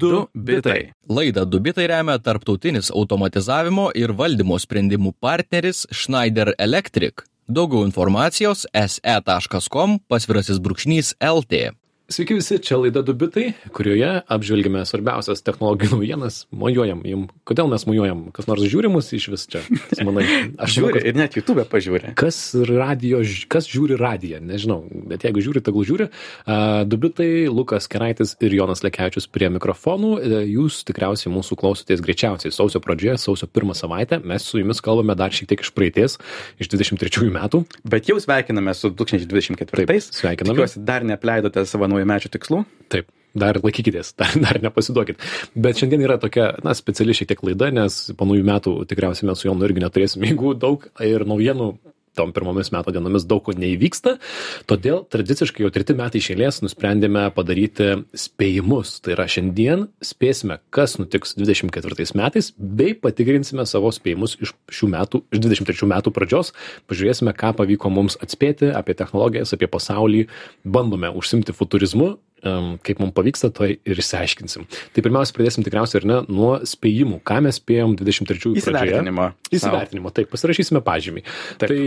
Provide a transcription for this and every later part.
Du bitai. Laidą Dubitai remia tarptautinis automatizavimo ir valdymo sprendimų partneris Schneider Electric. Daugiau informacijos se.com pasvirasis brūkšnys LT. Sveiki visi, čia laida Dubitai, kurioje apžvelgime svarbiausias technologijų naujienas. Mojuojam jum. Kodėl mes mojuojam? Kas nors žiūri mus iš vis čia? Manai, aš žiūriu ir net YouTube pažiūrė. Kas, radio, kas žiūri radiją, nežinau, bet jeigu žiūri, tegul žiūri. Uh, Dubitai, Lukas Keraitis ir Jonas Lekevičius prie mikrofonų. Uh, jūs tikriausiai mūsų klausotės greičiausiai sausio pradžioje, sausio pirmą savaitę. Mes su jumis kalbame dar šiek tiek iš praeities, iš 23 metų. Bet jau sveikiname su 2024. Taip, sveikiname. Tikiuosi, dar neapleidote savo naujamečio tikslų? Taip. Dar laikykitės, dar, dar nepasiduokit. Bet šiandien yra tokia, na, speciali šiek tiek laida, nes po naujų metų tikriausiai mes su Jonu irgi neturėsime jėgų daug ir naujienų tom pirmomis metų dienomis daug ko neįvyksta, todėl tradiciškai jau treti metai išėlės nusprendėme padaryti spėjimus. Tai yra šiandien spėsime, kas nutiks 24 metais, bei patikrinsime savo spėjimus iš šių metų, iš 23 metų pradžios, pažiūrėsime, ką pavyko mums atspėti apie technologijas, apie pasaulį, bandome užsimti futurizmu um, kaip mums pavyksta, to ir išsiaiškinsim. Tai pirmiausia, pradėsim tikriausiai ir ne nuo spėjimų, ką mes spėjom 23 įsivertinimo. Įsivertinimo, taip, pasirašysime pažymį. Taip. Tai,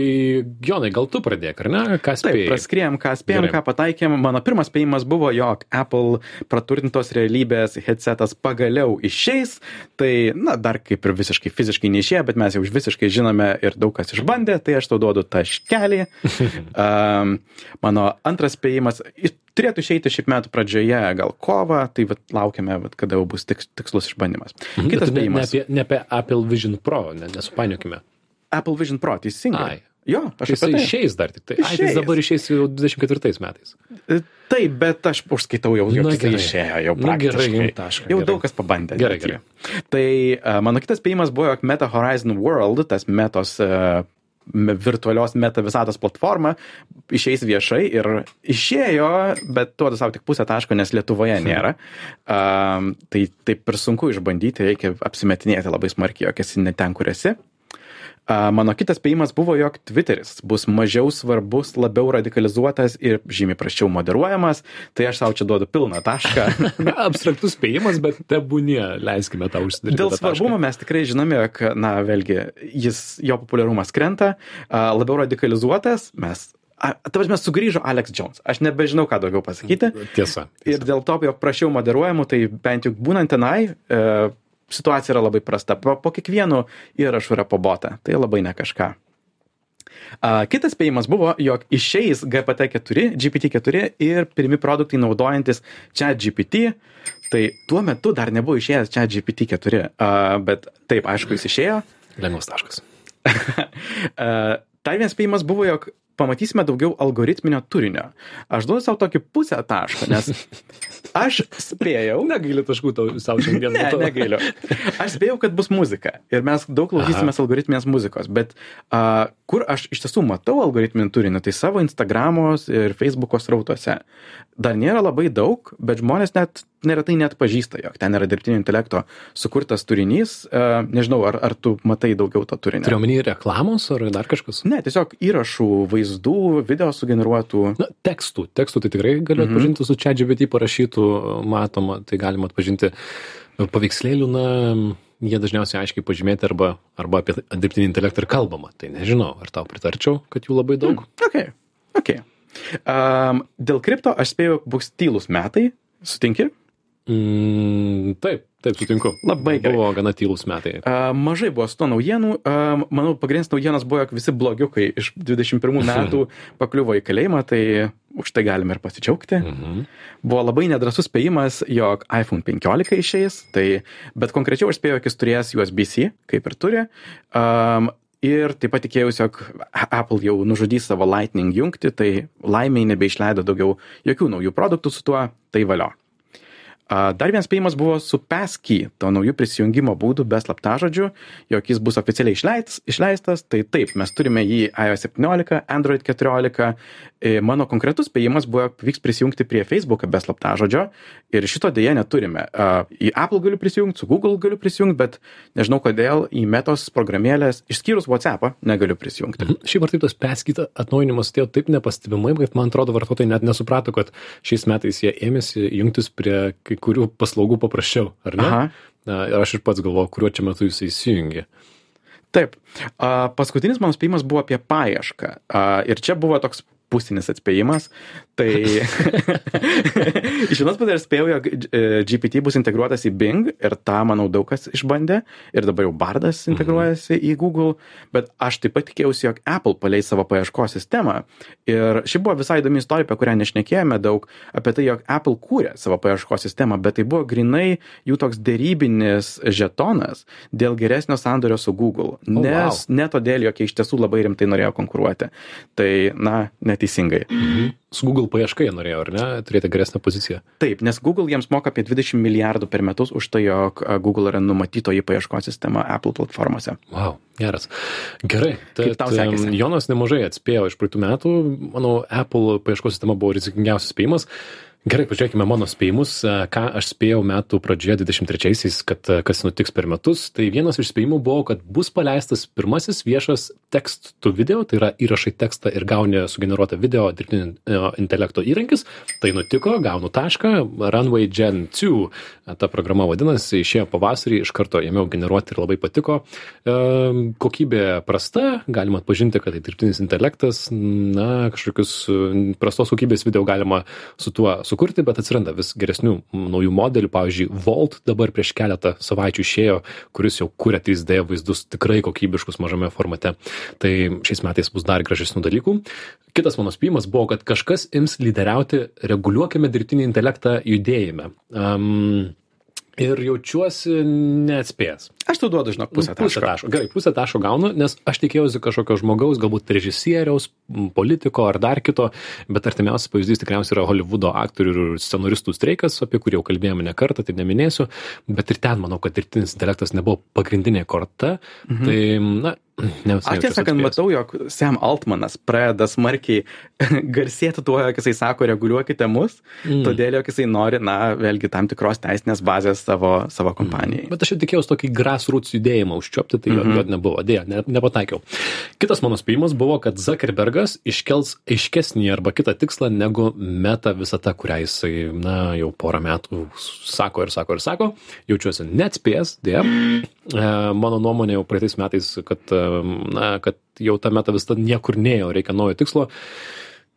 Jonai, gal tu pradėk, ar ne? Ką spėjai? Taip, praskrėjom, ką spėjom, Gerai. ką pataikėm. Mano pirmas spėjimas buvo, jog Apple praturtintos realybės headsetas pagaliau išeis. Tai, na, dar kaip ir visiškai fiziškai neišėjo, bet mes jau visiškai žinome ir daug kas išbandė, tai aš tau duodu taškelį. um, mano antras spėjimas, turėtų išeiti šiaip metų pradžioje, gal kovą, tai vat, laukiame, vat, kada jau bus tiks, tikslus išbandymas. Mhm, Kitas ne, ne, apie, ne apie Apple Vision Pro, ne, nesupainiokime. Apple Vision Pro, teisingai. Ai. Jo, aš jis tai išeis dar tik tai. Ai, jis dabar išeis jau 24 metais. E, taip, bet aš užskaitau jau, jog jis išėjo jau praktiškai. Na, gerai, tašką, jau gerai. daug kas pabandė. Gerai, gerai. Tai uh, mano kitas spėjimas buvo, jog Meta Horizon World, tas metos uh, virtualios meta visatos platforma išeis viešai ir išėjo, bet duodu savo tik pusę taško, nes Lietuvoje nėra. Um, tai taip ir sunku išbandyti, reikia apsimetinėti labai smarkiai, jog esi ne ten, kur esi. Mano kitas spėjimas buvo, jog Twitteris bus mažiau svarbus, labiau radikalizuotas ir žymiai praščiau moderuojamas, tai aš savo čia duodu pilną tašką. Abstraktus spėjimas, bet tebūnie, leiskime tau užsidaryti. Dėl svarbumo mes tikrai žinome, jog, na, vėlgi, jis, jo populiarumas krenta, labiau radikalizuotas, mes Ta prasme, sugrįžo Alex Jones. Aš nebežinau, ką daugiau pasakyti. Tiesa. tiesa. Ir dėl to, jog prašiau moderuojamų, tai bent jau būnant tenai, e, situacija yra labai prasta. Po, po kiekvienu įrašu yra pabota. Tai labai ne kažką. Uh, kitas spėjimas buvo, jog išeis GPT-4, GPT-4 ir pirmi produktai naudojantis čia GPT. Tai tuo metu dar nebuvo išėjęs čia GPT-4, uh, bet taip, aišku, jis išėjo. Lengvas taškas. tai vienas spėjimas buvo, jog pamatysime daugiau algoritminio turinio. Aš duodu savo tokį pusę taško, nes aš spėjau. Negailiu taškų tau savo šiandien. ne, negailiu. Aš spėjau, kad bus muzika ir mes daug klausysimės algoritminės muzikos, bet uh, kur aš iš tiesų matau algoritminį turinį, tai savo Instagramos ir Facebook'o srautuose. Dar nėra labai daug, bet žmonės net neretai net pažįsta, jog ten yra dirbtinio intelekto sukurtas turinys. Uh, nežinau, ar, ar tu matai daugiau to turinio. Turiu omeny reklamos ar dar kažkas? Ne, tiesiog įrašų, vaizdų, video sugeneruotų. Na, tekstų. Tekstų tai tikrai galiu mhm. atpažinti su čia GPT parašytų, matoma, tai galima atpažinti paveikslėlių, na, jie dažniausiai aiškiai pažymėti arba, arba apie dirbtinį intelektą ir kalbama. Tai nežinau, ar tau pritarčiau, kad jų labai daug. Mm, ok, ok. Um, dėl kripto aš spėjau, bus tylus metai. Sutinki? Mm, taip, taip, sutinku. Labai gerai. Buvo gana tylus metai. Uh, mažai buvo su to naujienų. Uh, manau, pagrindinis naujienas buvo, jog visi blogiukai iš 21 metų pakliuvo į kalėjimą, tai už tai galime ir pasidžiaugti. Mhm. -huh. Buvo labai nedrasus spėjimas, jog iPhone 15 išeis, tai, bet konkrečiau aš spėjau, jog jis turės USB-C, kaip ir turi. Um, Ir taip pat tikėjausi, jog Apple jau nužudys savo Lightning jungti, tai laimiai nebeišleido daugiau jokių naujų produktų su tuo, tai valio. Dar vienas spėjimas buvo su Pesky, to naujų prisijungimo būdų be slaptažodžių, jog jis bus oficialiai išleistas, išleistas. Tai taip, mes turime jį iOS 17, Android 14. E, mano konkretus spėjimas buvo, pavyks prisijungti prie Facebook be slaptažodžio ir šito dėje neturime. Į Apple galiu prisijungti, su Google galiu prisijungti, bet nežinau kodėl į metos programėlės, išskyrus WhatsApp, negaliu prisijungti. Mhm. Šiaip ar taip tas Pesky atnaujinimas atėjo taip nepastebimai, kad man atrodo vartotojai net nesuprato, kad šiais metais jie ėmėsi jungtis prie kurių paslaugų paprasčiau, ar ne? Aha. Ir aš ir pats galvoju, kuriuo čia metu jis įsijungia. Taip. Paskutinis mano spėjimas buvo apie paiešką. A, ir čia buvo toks pusinis atspėjimas. Tai iš vienos pusės spėjau, jog e, GPT bus integruotas į Bing ir tą, manau, daug kas išbandė. Ir dabar jau Bardas integruojasi į Google. Bet aš taip pat tikėjausi, jog Apple paleis savo paieškos sistemą. Ir ši buvo visai įdomi istorija, apie kurią nešnekėjome daug, apie tai, jog Apple kūrė savo paieškos sistemą, bet tai buvo grinai jų toks dėrybinis žetonas dėl geresnio sandorio su Google. wow. Nes ne todėl, jog jie iš tiesų labai rimtai norėjo konkuruoti. Tai, na, neteisingai. Su Google paieška jie norėjo, ar ne, turėti geresnę poziciją. Taip, nes Google jiems moka apie 20 milijardų per metus už tai, jog Google yra numatytoji paieškos sistema Apple platformose. Wow, geras. Gerai. Kaip tau sekėsi? Jonas nemažai atspėjo iš praeitų metų. Manau, Apple paieškos sistema buvo rizikingiausias spėjimas. Gerai, pažiūrėkime mano spėjimus, e, ką aš spėjau metų pradžioje 23-aisiais, kad e, kas nutiks per metus. Tai vienas iš spėjimų buvo, kad bus paleistas pirmasis viešas text to video, tai yra įrašai tekstą ir gauni sugeneruotą video dirbtinio e, intelekto įrankis. Tai nutiko, gaunu tašką, Runway Gen 2, e, ta programa vadinasi, išėjo pavasarį, iš karto ėmiau generuoti ir labai patiko. Kokybė prasta, galima atpažinti, kad tai dirbtinis intelektas, na, kažkokius prastos kokybės video galima su tuo sukurti, bet atsiranda vis geresnių naujų modelių. Pavyzdžiui, Volt dabar prieš keletą savaičių išėjo, kuris jau kūrė 3D vaizdus tikrai kokybiškus mažame formate. Tai šiais metais bus dar gražesnių dalykų. Kitas mano spėjimas buvo, kad kažkas ims lyderiauti reguliuokime dirbtinį intelektą judėjime. Um, ir jaučiuosi neatspėjęs. Aš tau duodu, žinok, pusę Nu, pusę taško. taško. Gerai, pusę taško gaunu, nes aš tikėjausi kažkokio žmogaus, galbūt režisieriaus, politiko ar dar kito, bet artimiausias pavyzdys tikriausiai yra Hollywoodo aktorių ir scenaristų streikas, apie kurį jau kalbėjome ne kartą, tai neminėsiu, bet ir ten manau, kad dirbtinis intelektas nebuvo pagrindinė korta. Mhm. Tai, na, ne visai. Aš tiesą sakant, matau, jog Sam Altmanas pradeda smarkiai garsėti tuo, jog jisai sako, reguliuokite mus, mm. todėl, jog jisai nori, na, vėlgi tam tikros teisinės bazės savo, savo kompanijai. Bet aš jau tikėjausi tokį grassroots judėjimą užčiopti, tai jo, Mhm. jo nebuvo, dėja, ne, nepataikiau. Kitas mano spėjimas buvo, kad Zuckerbergas iškels aiškesnį arba kitą tikslą negu meta visata, kurią jisai, na, jau porą metų sako ir sako ir sako. Jaučiuosi neatspėjęs, dėja. E, Mano nuomonė jau praeitais metais, kad, e, na, kad jau ta meta visata niekur neėjo, reikia naujo tikslo.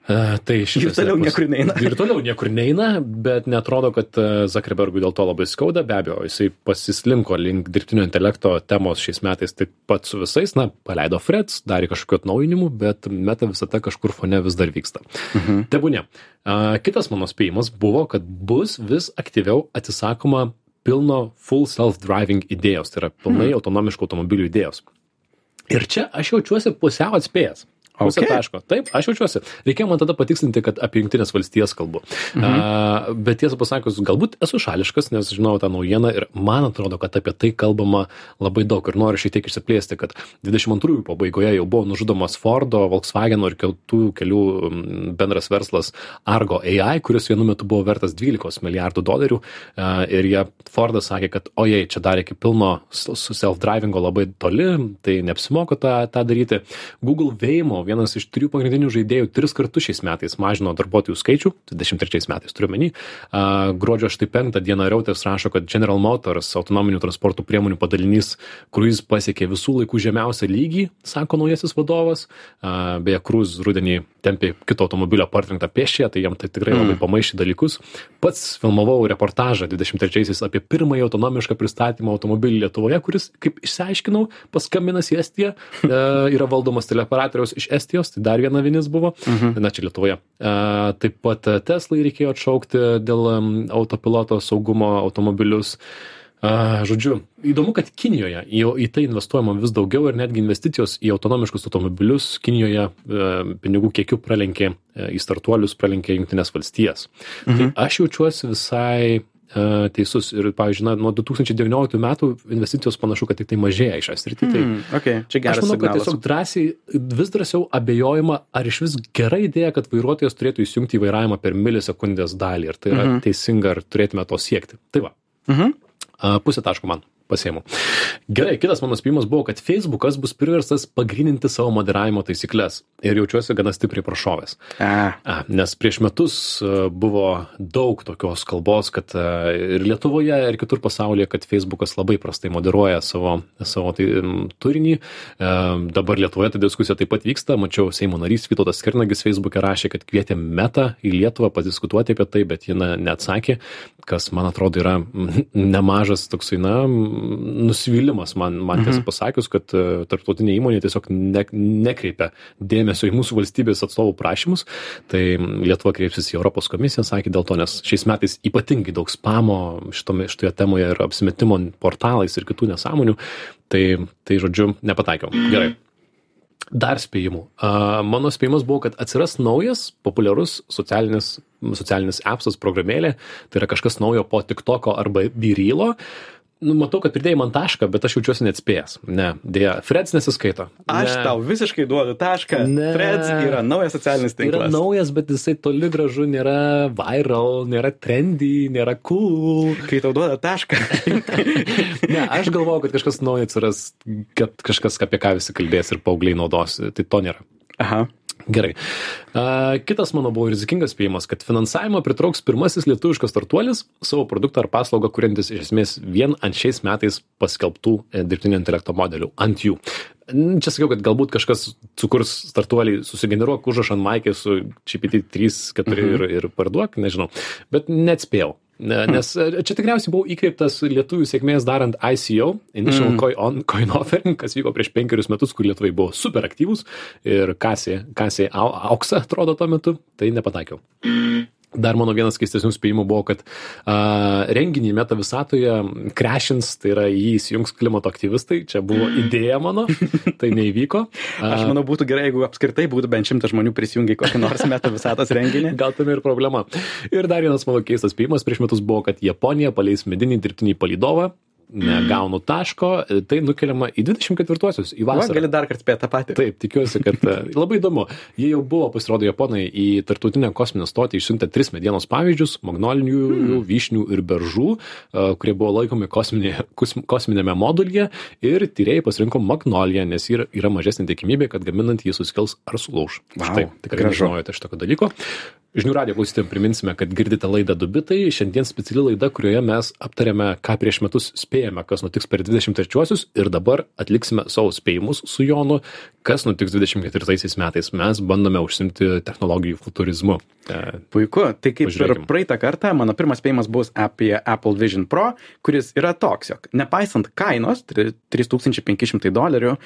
E, Tai Ir šitas toliau pas- niekur neina. Ir toliau niekur neina, bet netrodo, kad e, Zuckerbergui dėl to labai skauda. Be abejo, jisai pasislinko link dirbtinio intelekto temos šiais metais taip pat su visais. Na, paleido Freds, darė kažkokiu atnaujinimu, bet meta visata kažkur fone vis dar vyksta. Mhm. Tebūnė. Kitas mano spėjimas buvo, kad bus vis aktyviau atsisakoma pilno full self-driving idėjos, tai yra pilnai autonomiškų automobilių idėjos. Ir čia aš jaučiuosi pusiau atspėjęs. Pusę Okay. taško. Taip, aš jaučiuosi. Reikėjo man tada patikslinti, kad apie Junktinės valstijas kalbu. Mhm. A, bet tiesą pasakius, galbūt esu šališkas, nes žinau tą naujieną ir man atrodo, kad apie tai kalbama labai daug ir noriu šiek tiek išsiplėsti, kad 22 pabaigoje jau buvo nužudomas Fordo, Volkswagen ir kitų kelių bendras verslas Argo AI, kuris vienu metu buvo vertas 12 milijardų dolerių. A, ir jie Fordas sakė, kad ojei, čia dar iki pilno su self-drivingo labai toli, tai neapsimoka tą, tą daryti. Google Veimo, vienas iš trijų pagrindinių žaidėjų, tris kartus šiais metais mažino darbuotojų skaičių, 23 metais turiu menį. Gruodžio štai penktą dieną Reuters rašo, kad General Motors autonominių transporto priemonių padalinys Cruise pasiekė visų laikų žemiausią lygį, sako naujasis vadovas. A, Beje, Cruise rudenį tempė kito automobilio partrenktą pėščią, tai jam tai tikrai labai pamaišė dalykus. Pats filmavau reportažą 23-aisiais apie pirmąjį autonomišką pristatymą automobilį Lietuvoje, kuris, kaip išsiaiškinau, paskambinęs į Estiją, e, yra valdomas teleoperatoriaus iš Estijos, tai dar viena vinis buvo, na čia Lietuvoje. E, Taip pat e, Teslai reikėjo atšaukti dėl autopiloto saugumo automobilius. A, Žodžiu, įdomu, kad Kinijoje į, į tai investuojama vis daugiau ir netgi investicijos į autonomiškus automobilius Kinijoje e, pinigų kiekiu pralenkė, e, į startuolius pralenkė Junktinės valstijas. Mhm. Tai aš jaučiuosi visai e, teisus ir, pavyzdžiui, na, nuo 2019 metų investicijos panašu, kad tik tai mažėja į šią sritį. Tai Mm, okay. Čia Aš geras manau, kad signalas. tiesiog drąsiai vis drąsiau abejojama, ar iš vis gera idėja, kad vairuotojas turėtų įsijungti į vairavimą per milisekundės dalį. Ir tai yra mhm. teisinga, ar turėtume to siekti. Tai va, Mhm. a, pusė taško man. Pasiimu. Gerai, kitas mano spėjimas buvo, kad Facebookas bus priverstas pagrininti savo moderavimo taisyklės ir jaučiuosi gana stipriai prašovęs. A, nes prieš metus e, buvo daug tokios kalbos, kad e, ir Lietuvoje, ir kitur pasaulyje, kad Facebookas labai prastai moderuoja savo, savo tai, turinį. E, Dabar Lietuvoje ta diskusija taip pat vyksta. Mačiau Seimo narys Vytautas Kernagis Facebook'e rašė, kad kvietė Meta į Lietuvą padiskutuoti apie tai, bet ji neatsakė, kas man atrodo yra nemažas toksai, na, nusivylimas man, man tiesą pasakius, kad e, tarptautinė įmonė tiesiog ne, nekreipia dėmesio į mūsų valstybės atstovų prašymus. Tai Lietuva kreipsis į Europos komisiją, sakė dėl to, nes šiais metais ypatingai daug spamo šitome, šitoje temoje ir apsimetimo portalais ir kitų nesąmonių. Tai, tai žodžiu, nepataikiau. Gerai. Dar spėjimų. A, Mano spėjimas buvo, kad atsiras naujas, populiarus socialinis, socialinis appsas programėlė, tai yra kažkas naujo po TikToko arba Birylo. Nu, matau, kad pridėjai man tašką, bet aš jaučiuosi neatspėjęs. Ne, dėja, Freds nesiskaito. aš ne. tau visiškai duodu tašką. Ne. Freds yra naujas socialinis Yra tinklas. naujas, bet jisai toli gražu nėra viral, nėra trendy, nėra cool. Kai tau duoda tašką. Ne, aš galvoju, kad kažkas naujo atsiras, kad kažkas apie ką visi kalbės ir paaugliai naudos. Tai to nėra. Aha. Gerai. A, kitas mano buvo rizikingas spėjimas, kad finansavimą pritrauks pirmasis lietuviškas startuolis savo produktą ar paslaugą, kuriantis iš esmės vien ant šiais metais paskelbtų e, dirbtinio intelekto modelių, ant jų. Čia sakiau, kad galbūt kažkas sukurs startuolį, susigeneruok užrašą ant Maikį su GPT-3, 4 ir, ir parduok, nežinau. Bet neatspėjau. Ne- Nes e, čia tikriausiai buvau įkreiptas lietuvių sėkmės darant ICO, Initial Coin, on, coin Offering, kas vyko prieš penkerius metus, kur lietuvai buvo super aktyvus ir kasė, kasė au, auksą, atrodo, tuo metu, tai nepataikiau. Dar mano vienas keistesnių spėjimų buvo, kad a, renginį meta visatoje krešins, tai yra jį įsijungs klimato aktyvistai, čia buvo idėja mano, tai neįvyko. A, Aš manau, būtų gerai, jeigu apskritai būtų bent šimtas žmonių prisijungę į kokį nors meta visatos renginį. Gal tam ir problema. Ir dar vienas mano keistas spėjimas prieš metus buvo, kad Japonija paleis medinį dirbtinį palydovą, negaunu taško, tai nukeliama į 24-osius, į Va, vasarą. gali dar kartą spėti tą patį. Taip, tikiuosi, kad e, labai įdomu. Jie jau buvo, pasirodo, Japonai į tartutinę kosminę stotį išsiuntę tris medienos pavyzdžius - magnolinių, hmm. vyšnių ir beržų, e, kurie buvo laikomi kosminė, kos- kosminėme modulyje ir tyrėjai pasirinko magnoliją, nes yra, yra mažesnė tikimybė, kad gaminant jį suskils ar sulauž. Vau, Štai, tikrai gražu. nežinojote šitokio dalyko. Žinių radio klausytėm priminsime, kad girdite laidą Dubitai. Šiandien speciali laida, kurioje mes aptarėme, ką prieš metus spėjame, kas nutiks per 23-osius ir dabar atliksime savo spėjimus su Jonu, kas nutiks 24 metais. Mes bandome užsimti technologijų futurizmu. E, Puiku. Tai kaip ir praeitą kartą, mano pirmas spėjimas bus apie Apple Vision Pro, kuris yra toks, jog nepaisant kainos, tri- 3500 dolerių,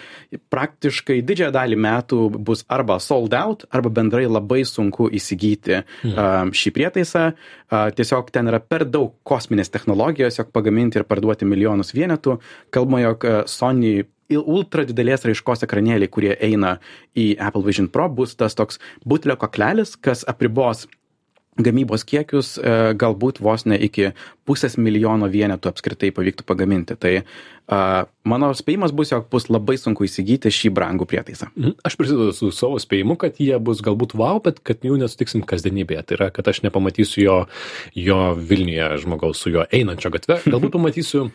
praktiškai didžiąją dalį metų bus arba sold out, arba bendrai labai sunku įsigyti um, šį prietaisą. Tiesiog ten yra per daug kosminės technologijos, jog pagaminti ir parduoti milijonus vienetų. Kalbama, jog Sony ultra didelės raiškos ekranėliai, kurie eina į Apple Vision Pro, bus tas toks butelio koklelis, kas apribos gamybos kiekius galbūt vos ne iki pusės milijono vienetų apskritai pavyktų pagaminti. Tai a, mano spėjimas bus, jog bus labai sunku įsigyti šį brangų prietaisą. Mhm. Aš prisidedu su savo spėjimu, kad jie bus galbūt wow, bet kad jų nesutiksim kasdienybėje. Tai yra, kad aš nepamatysiu jo, jo Vilniuje žmogaus su juo einančio gatve. Galbūt pamatysiu uh,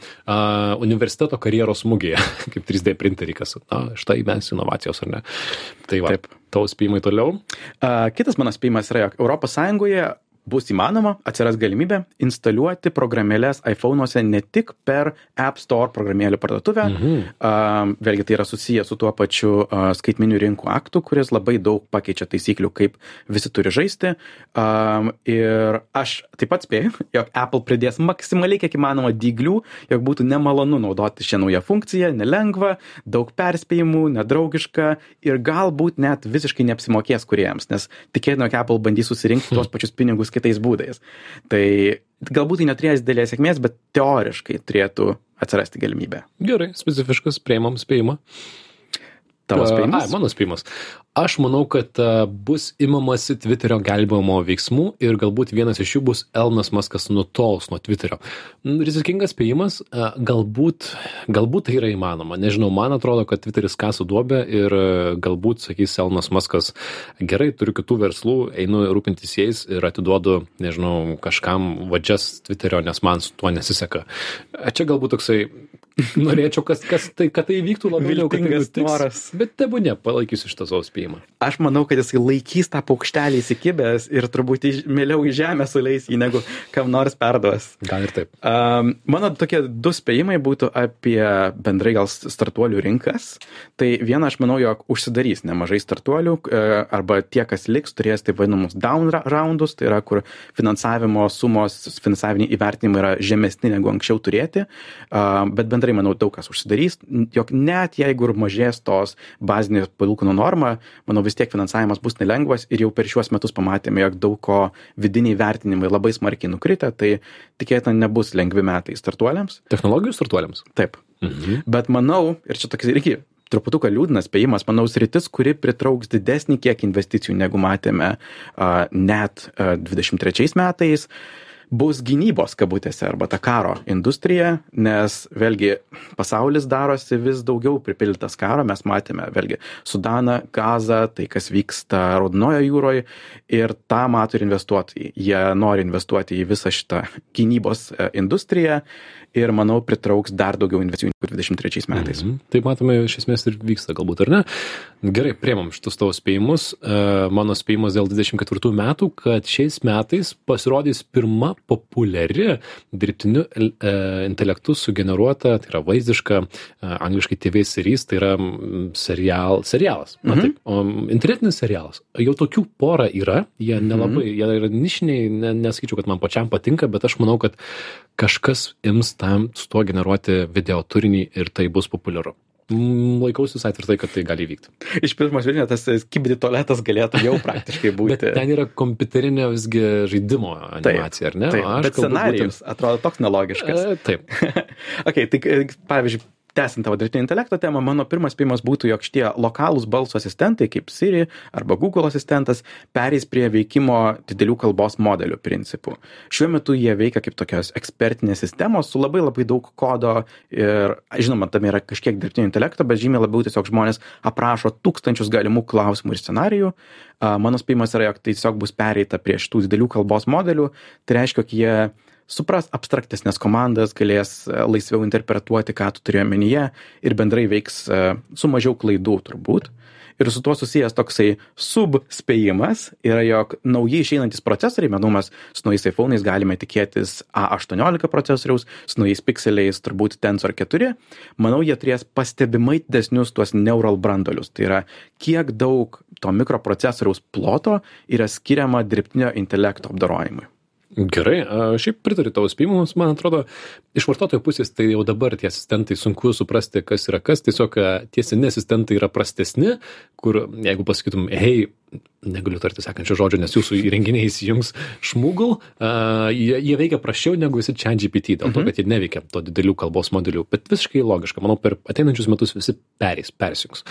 universiteto karjeros smūgėje, kaip 3D printerikas. Na, štai mes inovacijos, ar ne? Tai va, Taip. tavo spėjimai toliau. A, kitas mano spėjimas yra, jog Sąjungoje bus įmanoma, atsiras galimybė instaliuoti programėlės iPhone'uose ne tik per App Store programėlių parduotuvę. Mhm. A, vėlgi tai yra susiję su tuo pačiu a, skaitminių rinkų aktu, kuris labai daug pakeičia taisyklių, kaip visi turi žaisti. A, ir aš taip pat spėju, jog Apple pridės maksimaliai kiek įmanoma dyglių, jog būtų nemalonu naudoti šią naują funkciją, nelengva, daug perspėjimų, nedraugiška ir galbūt net visiškai neapsimokės kuriems, nes tikėtina, jog Apple bandys susirinkti tuos pačius pinigus kitais būdais. Tai galbūt tai neturės didelės sėkmės, bet teoriškai turėtų atsirasti galimybė. Gerai, specifiškas, prieimam spėjimą. Tavo A, spėjimas? Ai, mano spėjimas. Aš manau, kad a, bus imamasi Twitterio gelbėjimo veiksmų ir galbūt vienas iš jų bus Elnas Maskas nutols nuo Twitterio. Mm, Rizikingas spėjimas, a, galbūt, galbūt tai yra įmanoma. Nežinau, man atrodo, kad Twitteris kasa duobę ir a, galbūt sakys Elnas Maskas, gerai, turiu kitų verslų, einu rūpintis jais ir atiduodu, nežinau, kažkam vadžias Twitterio, nes man su tuo nesiseka. Čia galbūt toksai norėčiau, kas, kas tai, kad tai vyktų labiau, kad tai noras. Bet tebūnė, palaikysiu šitą savo spėjimą. Aš manau, kad jisai laikys tą paukštelį įsikibęs ir turbūt iš- mieliau į žemę suleis jį, negu kam nors perduos. Gal ir taip. Um, mano tokie du spėjimai būtų apie bendrai gal startuolių rinkas. Tai viena, aš manau, jog užsidarys nemažai startuolių e, arba tie, kas liks, turės taip vadinamus down roundus, tai yra, kur finansavimo sumos, finansaviniai įvertinimai yra žemesni negu anksčiau turėti. Um, bet bendrai, manau, daug kas užsidarys, jog net jeigu ir mažės tos bazinės palūkanų norma, manau, vis tiek finansavimas bus nelengvas ir jau per šiuos metus pamatėme, jog daug ko vidiniai vertinimai labai smarkiai nukritę, tai tikėtina nebus lengvi metai startuoliams. Technologijų startuoliams. Taip. Mhm. Bet manau, ir čia toks irgi truputuką liūdnas spėjimas, manau, sritis, kuri pritrauks didesnį kiekį investicijų, negu matėme uh, net uh, 23 metais, bus gynybos kabutėse arba ta karo industrija, nes vėlgi pasaulis darosi vis daugiau pripildytas karo, mes matėme vėlgi Sudaną, Gazą, tai kas vyksta Raudonojo jūroje ir tą mato ir investuotojai. Jie nori investuoti į visą šitą gynybos e, industriją ir manau pritrauks dar daugiau investicijų negu 23 metais. Mhm. Taip matome, iš esmės ir vyksta galbūt, ar ne? Gerai, priemam šitus tavo spėjimus. E, Mano spėjimas dėl 24 metų, kad šiais metais pasirodys pirma populiari dirbtiniu e, intelektu sugeneruota, tai yra vaizdiška, e, angliškai TV series, tai yra serial, serialas. Na Mhm. taip, o internetinis serialas. Jau tokių pora yra, jie nelabai, jie yra nišiniai, ne, nesakyčiau, kad man pačiam patinka, bet aš manau, kad kažkas ims tam su tuo generuoti video turinį ir tai bus populiaru. Laikausi visai tvirtai, kad tai gali įvykti. Iš pirmo žvilgsnio tas skibdi tualetas galėtų jau praktiškai Bet būti. ten yra kompiuterinė visgi žaidimo animacija, ar ne? Taip, aš bet scenarijus atrodo toks nelogiškas. būtent- E, Taip. ok, tai e, pavyzdžiui, tęsiant tavo dirbtinio intelekto temą, mano pirmas spėjimas būtų, jog šitie lokalūs balso asistentai, kaip Siri arba Google asistentas, pereis prie veikimo didelių kalbos modelių principų. Šiuo metu jie veikia kaip tokios ekspertinės sistemos su labai labai daug kodo ir, žinoma, tam yra kažkiek dirbtinio intelekto, bet žymiai labiau tiesiog žmonės aprašo tūkstančius galimų klausimų ir scenarijų. A, Mano spėjimas yra, jog tiesiog bus pereita prie šitų didelių kalbos modelių. Tai reiškia, jog jie supras abstraktesnės komandas, galės e, laisviau interpretuoti, ką tu turėjo menyje ir bendrai veiks e, su mažiau klaidų turbūt. Ir su tuo susijęs toksai subspėjimas yra, jog naujai išeinantis procesoriai, manau, mes su naujais iPhone'ais galime tikėtis A18 procesoriaus, su naujais pikseliais turbūt Tensor 4. Manau, jie turės pastebimai didesnius tuos neural brandolius. Tai yra, kiek daug to mikroprocesoriaus ploto yra skiriama dirbtinio intelekto apdarojimui. Gerai, šiaip pritariu tavo spėjimus, man atrodo, iš vartotojo pusės tai jau dabar tie asistentai sunku suprasti, kas yra kas, tiesiog tie seni asistentai yra prastesni, kur jeigu pasakytum, hei, negaliu tarti sekančio žodžio, nes jūsų įrenginiai įsijungs šmugl, uh, jie, jie veikia prašiau negu visi čia GPT, dėl to, kad jie neveikia to didelių kalbos modelių, bet visiškai logiška, manau, per ateinančius metus visi perės, persijungs.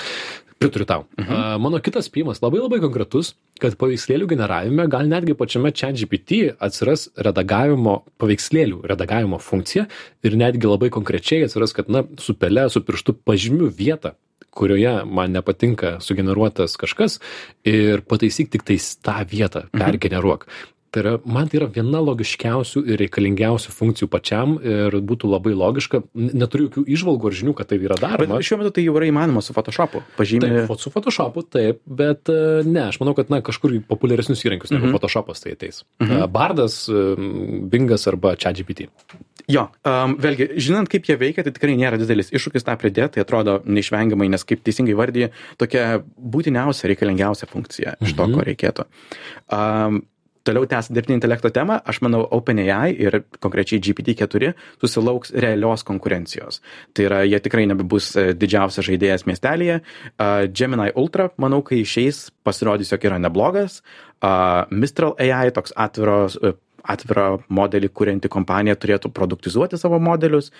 Pritariu tau. Mhm. Uh, mano kitas spėjimas labai labai konkretus, kad paveikslėlių generavime gal netgi pačiame čia GPT atsiras redagavimo, paveikslėlių redagavimo funkcija ir netgi labai konkrečiai atsiras, kad, na, su pele, su pirštu pažymiu vietą kurioje man nepatinka sugeneruotas kažkas ir pataisyk tik tais tą vietą, pergeneruok. Tai yra, man tai yra viena logiškiausių ir reikalingiausių funkcijų pačiam ir būtų labai logiška. Neturiu jokių išvalgų ar žinių, kad tai yra daroma. Bet šiuo metu tai jau yra įmanoma su Photoshopu. Pažymė. Taip, su Photoshopu taip, bet e, ne, aš manau, kad na, kažkur populiaresnius įrankius negu Mhm. Photoshopas tai ateis. E, Bardas, e, Bingas arba ChatGPT. Jo, um, vėlgi, žinant, kaip jie veikia, tai tikrai nėra didelis iššūkis tą pridėti, tai atrodo neišvengiamai, nes kaip teisingai vardė, tokia būtiniausia, reikalingiausia funkcija iš to, ko reikėtų. Um, Toliau tęs dirbtinio intelekto temą, aš manau, OpenAI ir konkrečiai GPT-4 susilauks realios konkurencijos. Tai yra, jie tikrai nebebus e, didžiausias žaidėjas miestelėje. Uh, Gemini Ultra, manau, kai išeis, pasirodys, jog yra neblogas. Uh, Mistral AI, toks atviros, uh, atvirą modelį kurianti kompanija turėtų produktizuoti savo modelius.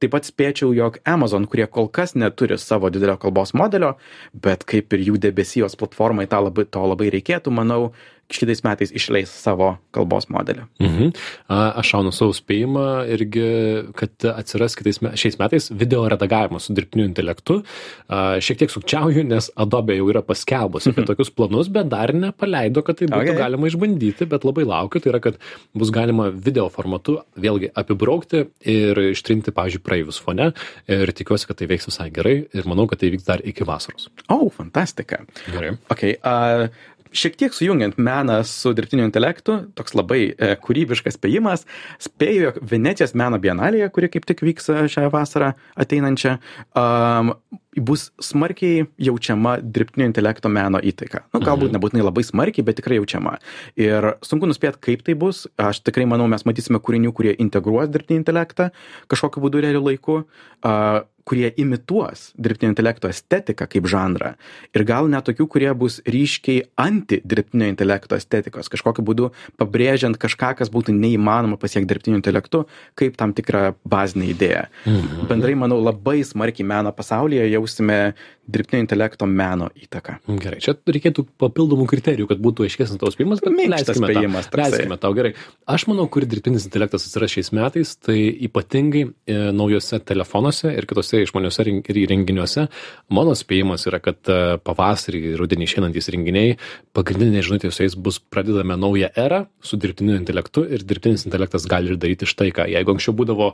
Taip pat spėčiau, jog Amazon, kurie kol kas neturi savo didelio kalbos modelio, bet kaip ir jų debesijos platformai tą labai, to labai reikėtų, manau, šitais metais išleis savo kalbos modelį. Mhm. A, Aš šaunu savo spėjimą irgi, kad atsiras kitais, me- šiais metais video redagavimas su dirbtiniu intelektu. Šiek tiek sukčiauju, nes Adobe jau yra paskelbusi apie tokius planus, bet dar nepaleido, kad tai būtų okay. galima išbandyti, bet labai laukiu, tai yra, kad bus galima video formatu vėlgi apibraukti ir ištrinti, pavyzdžiui, praeivius fone ir tikiuosi, kad tai veiks visai gerai ir manau, kad tai vyks dar iki vasaros. O, oh, fantastika. Gerai. Okay, uh, šiek tiek sujungiant meną su dirbtiniu intelektu, toks labai e, kūrybiškas spėjimas, spėju, jog Venecijos meno bienalėje, kuri kaip tik vyks e, šią vasarą ateinančią, um, bus smarkiai jaučiama dirbtinio intelekto meno įtaika. Nu, galbūt nebūtinai labai smarkiai, bet tikrai jaučiama. Ir sunku nuspėti, kaip tai bus. Aš tikrai manau, mes matysime kūrinių, kurie integruos dirbtinį intelektą kažkokiu būdu realiu laiku. Uh, kurie imituos dirbtinio intelekto estetiką kaip žanrą ir gal net tokių, kurie bus ryškiai anti dirbtinio intelekto estetikos, kažkokiu būdu pabrėžiant kažką, kas būtų neįmanoma pasiekti dirbtiniu intelektu, kaip tam tikrą bazinę idėją. Mhm. Bendrai, manau, labai smarkiai meno pasaulyje jausime dirbtinio intelekto meno įtaką. Gerai, čia reikėtų papildomų kriterijų, kad būtų aiškesnis tavo spėjimas, bet Minkštas leiskime spėjimas toksai. Leiskime tau, gerai. Aš manau, kur dirbtinis intelektas atsiras šiais metais, tai ypatingai e, naujose telefonuose ir kitose išmaniuose ren- ir įrenginiuose. Mano spėjimas yra, kad e, pavasarį, rudenį išeinantys renginiai, pagrindinė žinutė su jais bus pradedame naują erą su dirbtiniu intelektu ir dirbtinis intelektas gali ir daryti štai ką. Jeigu anksčiau būdavo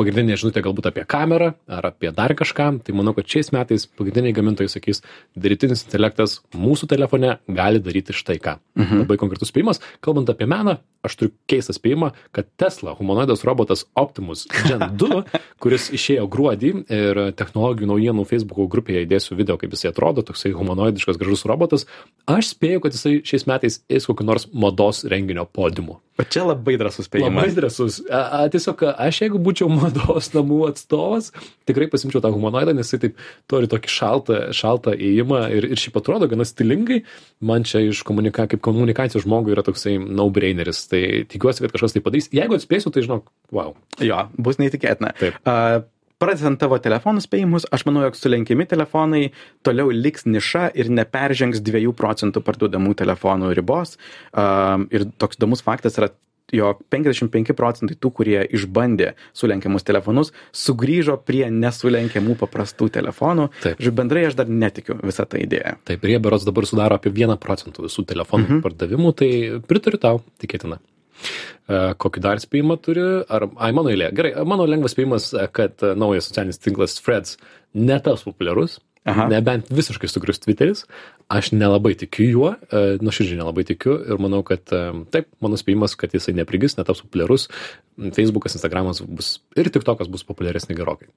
pagrindinė žinutė galbūt apie kamerą ar apie dar kažką, tai manau, kad šiais metais pagrindiniai gamintojai sakys, dirbtinis intelektas mūsų telefone gali daryti štai ką. Mhm. Labai konkretus spėjimas. Kalbant apie meną, aš turiu keistą spėjimą, kad Tesla humanoidas robotas Optimus Gen 2, kuris išėjo gruodį ir technologijų naujienų Facebook grupėje įdėsiu video, kaip jisai atrodo, toksai humanoidiškas gražus robotas, aš spėju, kad jisai šiais metais eis kokiu nors mados renginio podiumu. O čia labai drąsus Labai spėjimas. drąsus. A, a, tiesiog aš jeigu būčiau mados namų atstovas, tikrai pasimčiau tą humanoidą, nes jisai taip turi tokį šaltą, šaltą įėjimą ir, ir šiaip atrodo gana stilingai. Man čia iš komunika, kaip komunikacijos žmogui yra toksai no-braineris. Tai tikiuosi, kad kažkas tai padarys. Jeigu atspėsiu, tai žinok, wow. Jo, bus neįtikėtina. Taip. Uh, Pradedant tavo telefonų spėjimus, aš manau, jog sulenkiami telefonai toliau liks niša ir neperžengs 2 procentų parduodamų telefonų ribos. Um, ir toks įdomus faktas yra jog 55 procentai tų, kurie išbandė sulenkiamus telefonus, sugrįžo prie nesulenkiamų paprastų telefonų. Taip. Žiūrėjau, bendrai aš dar netikiu visą tą idėją. Taip, berots dabar sudaro apie 1 procentų visų telefonų mhm. pardavimų, tai pritariu tau, tikėtina. E, Kokį dar spėjimą turi? Ar, ai, mano eilė. Gerai, mano lengvas spėjimas, e, kad e, naujas socialinis tinklas Freds netaps populiarus. Aha. Nebent visiškai sugrius Twitteris. Aš nelabai tikiu juo, nuoširdžiai nelabai tikiu ir manau, kad taip, mano spėjimas, kad jisai neprigis, netaps populiarus. Facebookas, Instagramas bus ir TikTokas bus populiaresni gerokai.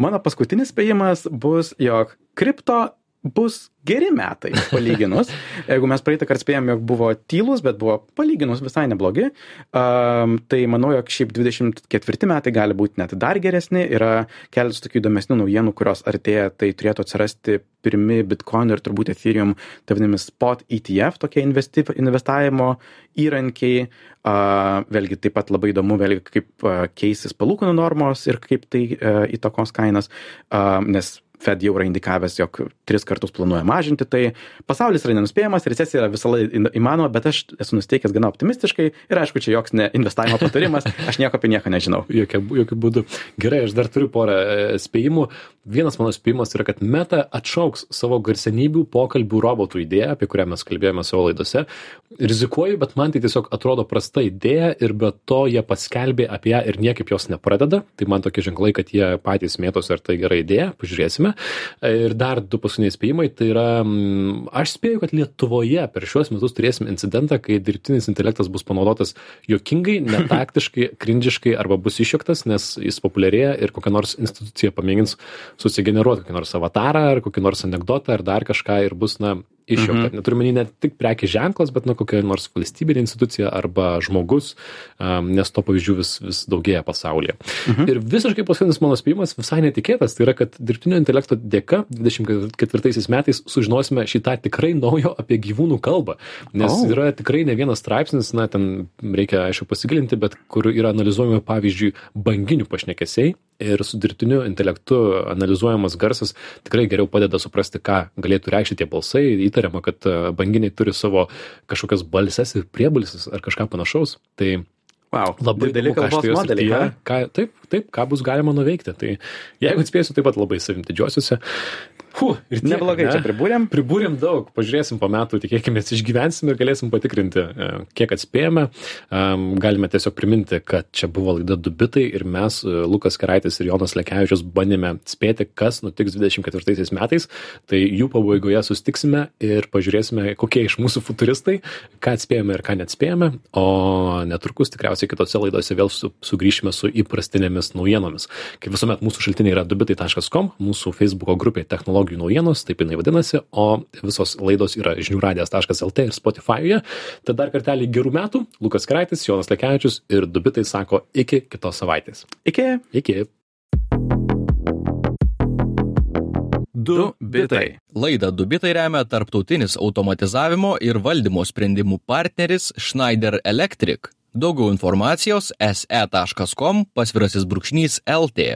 Mano paskutinis spėjimas bus, jog kripto bus geri metai palyginus. Jeigu mes praeitą kartą spėjom, jog buvo tylus, bet buvo palyginus visai neblogi, um, tai manau, jog šiaip 24 metai gali būti net dar geresni. Yra keletas tokių įdomesnių naujienų, kurios artėja, tai turėtų atsirasti pirmi Bitcoin ir turbūt Ethereum, tai vadinami spot ETF, tokie investi, investavimo įrankiai. Uh, vėlgi taip pat labai įdomu, vėlgi kaip uh, keisis palūkanų normos ir kaip tai uh, įtakos kainas, uh, nes Fed jau yra indikavęs, jog tris kartus planuoja mažinti, tai pasaulis yra nenuspėjamas, recesija yra visą laiką įmanoma, bet aš esu nusteikęs gana optimistiškai ir aišku, čia joks ne investavimo patarimas, aš nieko apie nieką nežinau. Jokių, jokių būdų. Gerai, aš dar turiu porą e, spėjimų. Vienas mano spėjimas yra, kad Meta atšauks savo garsenybių pokalbių robotų idėją, apie kurią mes kalbėjome savo laidose. Rizikuoju, bet man tai tiesiog atrodo prasta idėja ir be to jie paskelbė apie ją ir niekaip jos nepradeda. Tai man tokie ženklai, kad jie patys mėtos, ar tai gera idėja, pažiūrėsime. Ir dar du paskutiniai spėjimai. Tai yra, mm, aš spėju, kad Lietuvoje per šiuos metus turėsim incidentą, kai dirbtinis intelektas bus panaudotas jokingai, netaktiškai, krindžiškai arba bus išjoktas, nes jis populiarėja ir kokia nors institucija pamėgins susigeneruoti kokį nors avatarą ar kokį nors anegdotą ar dar kažką ir bus, na, išjungta. Mhm. Neturiu menį ne tik prekės ženklas, bet nu kokia nors valstybinė institucija arba žmogus, um, nes to pavyzdžių vis, vis daugėja pasaulyje. Mhm. Ir visiškai paskutinis mano spėjimas visai netikėtas, tai yra, kad dirbtinio intelekto dėka 24 metais sužinosime šitą tikrai naujo apie gyvūnų kalbą. Nes oh. yra tikrai ne vienas straipsnis, na, ten reikia, aišku, pasigilinti, bet kur yra analizuojami, pavyzdžiui, banginių pašnekesiai ir su dirbtiniu intelektu analizuojamas garsas tikrai geriau padeda suprasti, ką galėtų reikšti tie balsai. Įtariama, kad e, banginiai turi savo kažkokias balses ir priebalsis ar kažką panašaus. Tai Wow, labai dideli kalbos modeliai. Ką, taip, taip, ką bus galima nuveikti. Tai jeigu atspėsiu, taip pat labai savim didžiuosiuose. Hu, ir tiek, Neblogai ne? čia pribūrėm. Pribūrėm daug, pažiūrėsim po metų, tikėkime, išgyvensim ir galėsim patikrinti, e, kiek atspėjome. Um, galime tiesiog priminti, kad čia buvo laida Dubitai ir mes, e, Lukas Keraitis ir Jonas Lekevičius, bandėme spėti, kas nutiks 24 metais. Tai jų pabaigoje sustiksime ir pažiūrėsime, kokie iš mūsų futuristai, ką atspėjome ir ką neatspėjome. O netrukus tikriausiai kitose laidose vėl su, sugrįšime su įprastinėmis naujienomis. Kaip visuomet, mūsų šaltiniai yra dubitai.com, mūsų Facebook grupė technologijų technologijų naujienos, taip jinai vadinasi, o visos laidos yra žiniųradijas.lt ir Spotify'uje. Tad dar kartelį gerų metų, Lukas Kraitis, Jonas Lekevičius ir Dubitai sako iki kitos savaitės. Iki. Iki. Du bitai. Laidą Dubitai remia tarptautinis automatizavimo ir valdymo sprendimų partneris Schneider Electric. Daugiau informacijos se.com pasvirasis brūkšnys LT.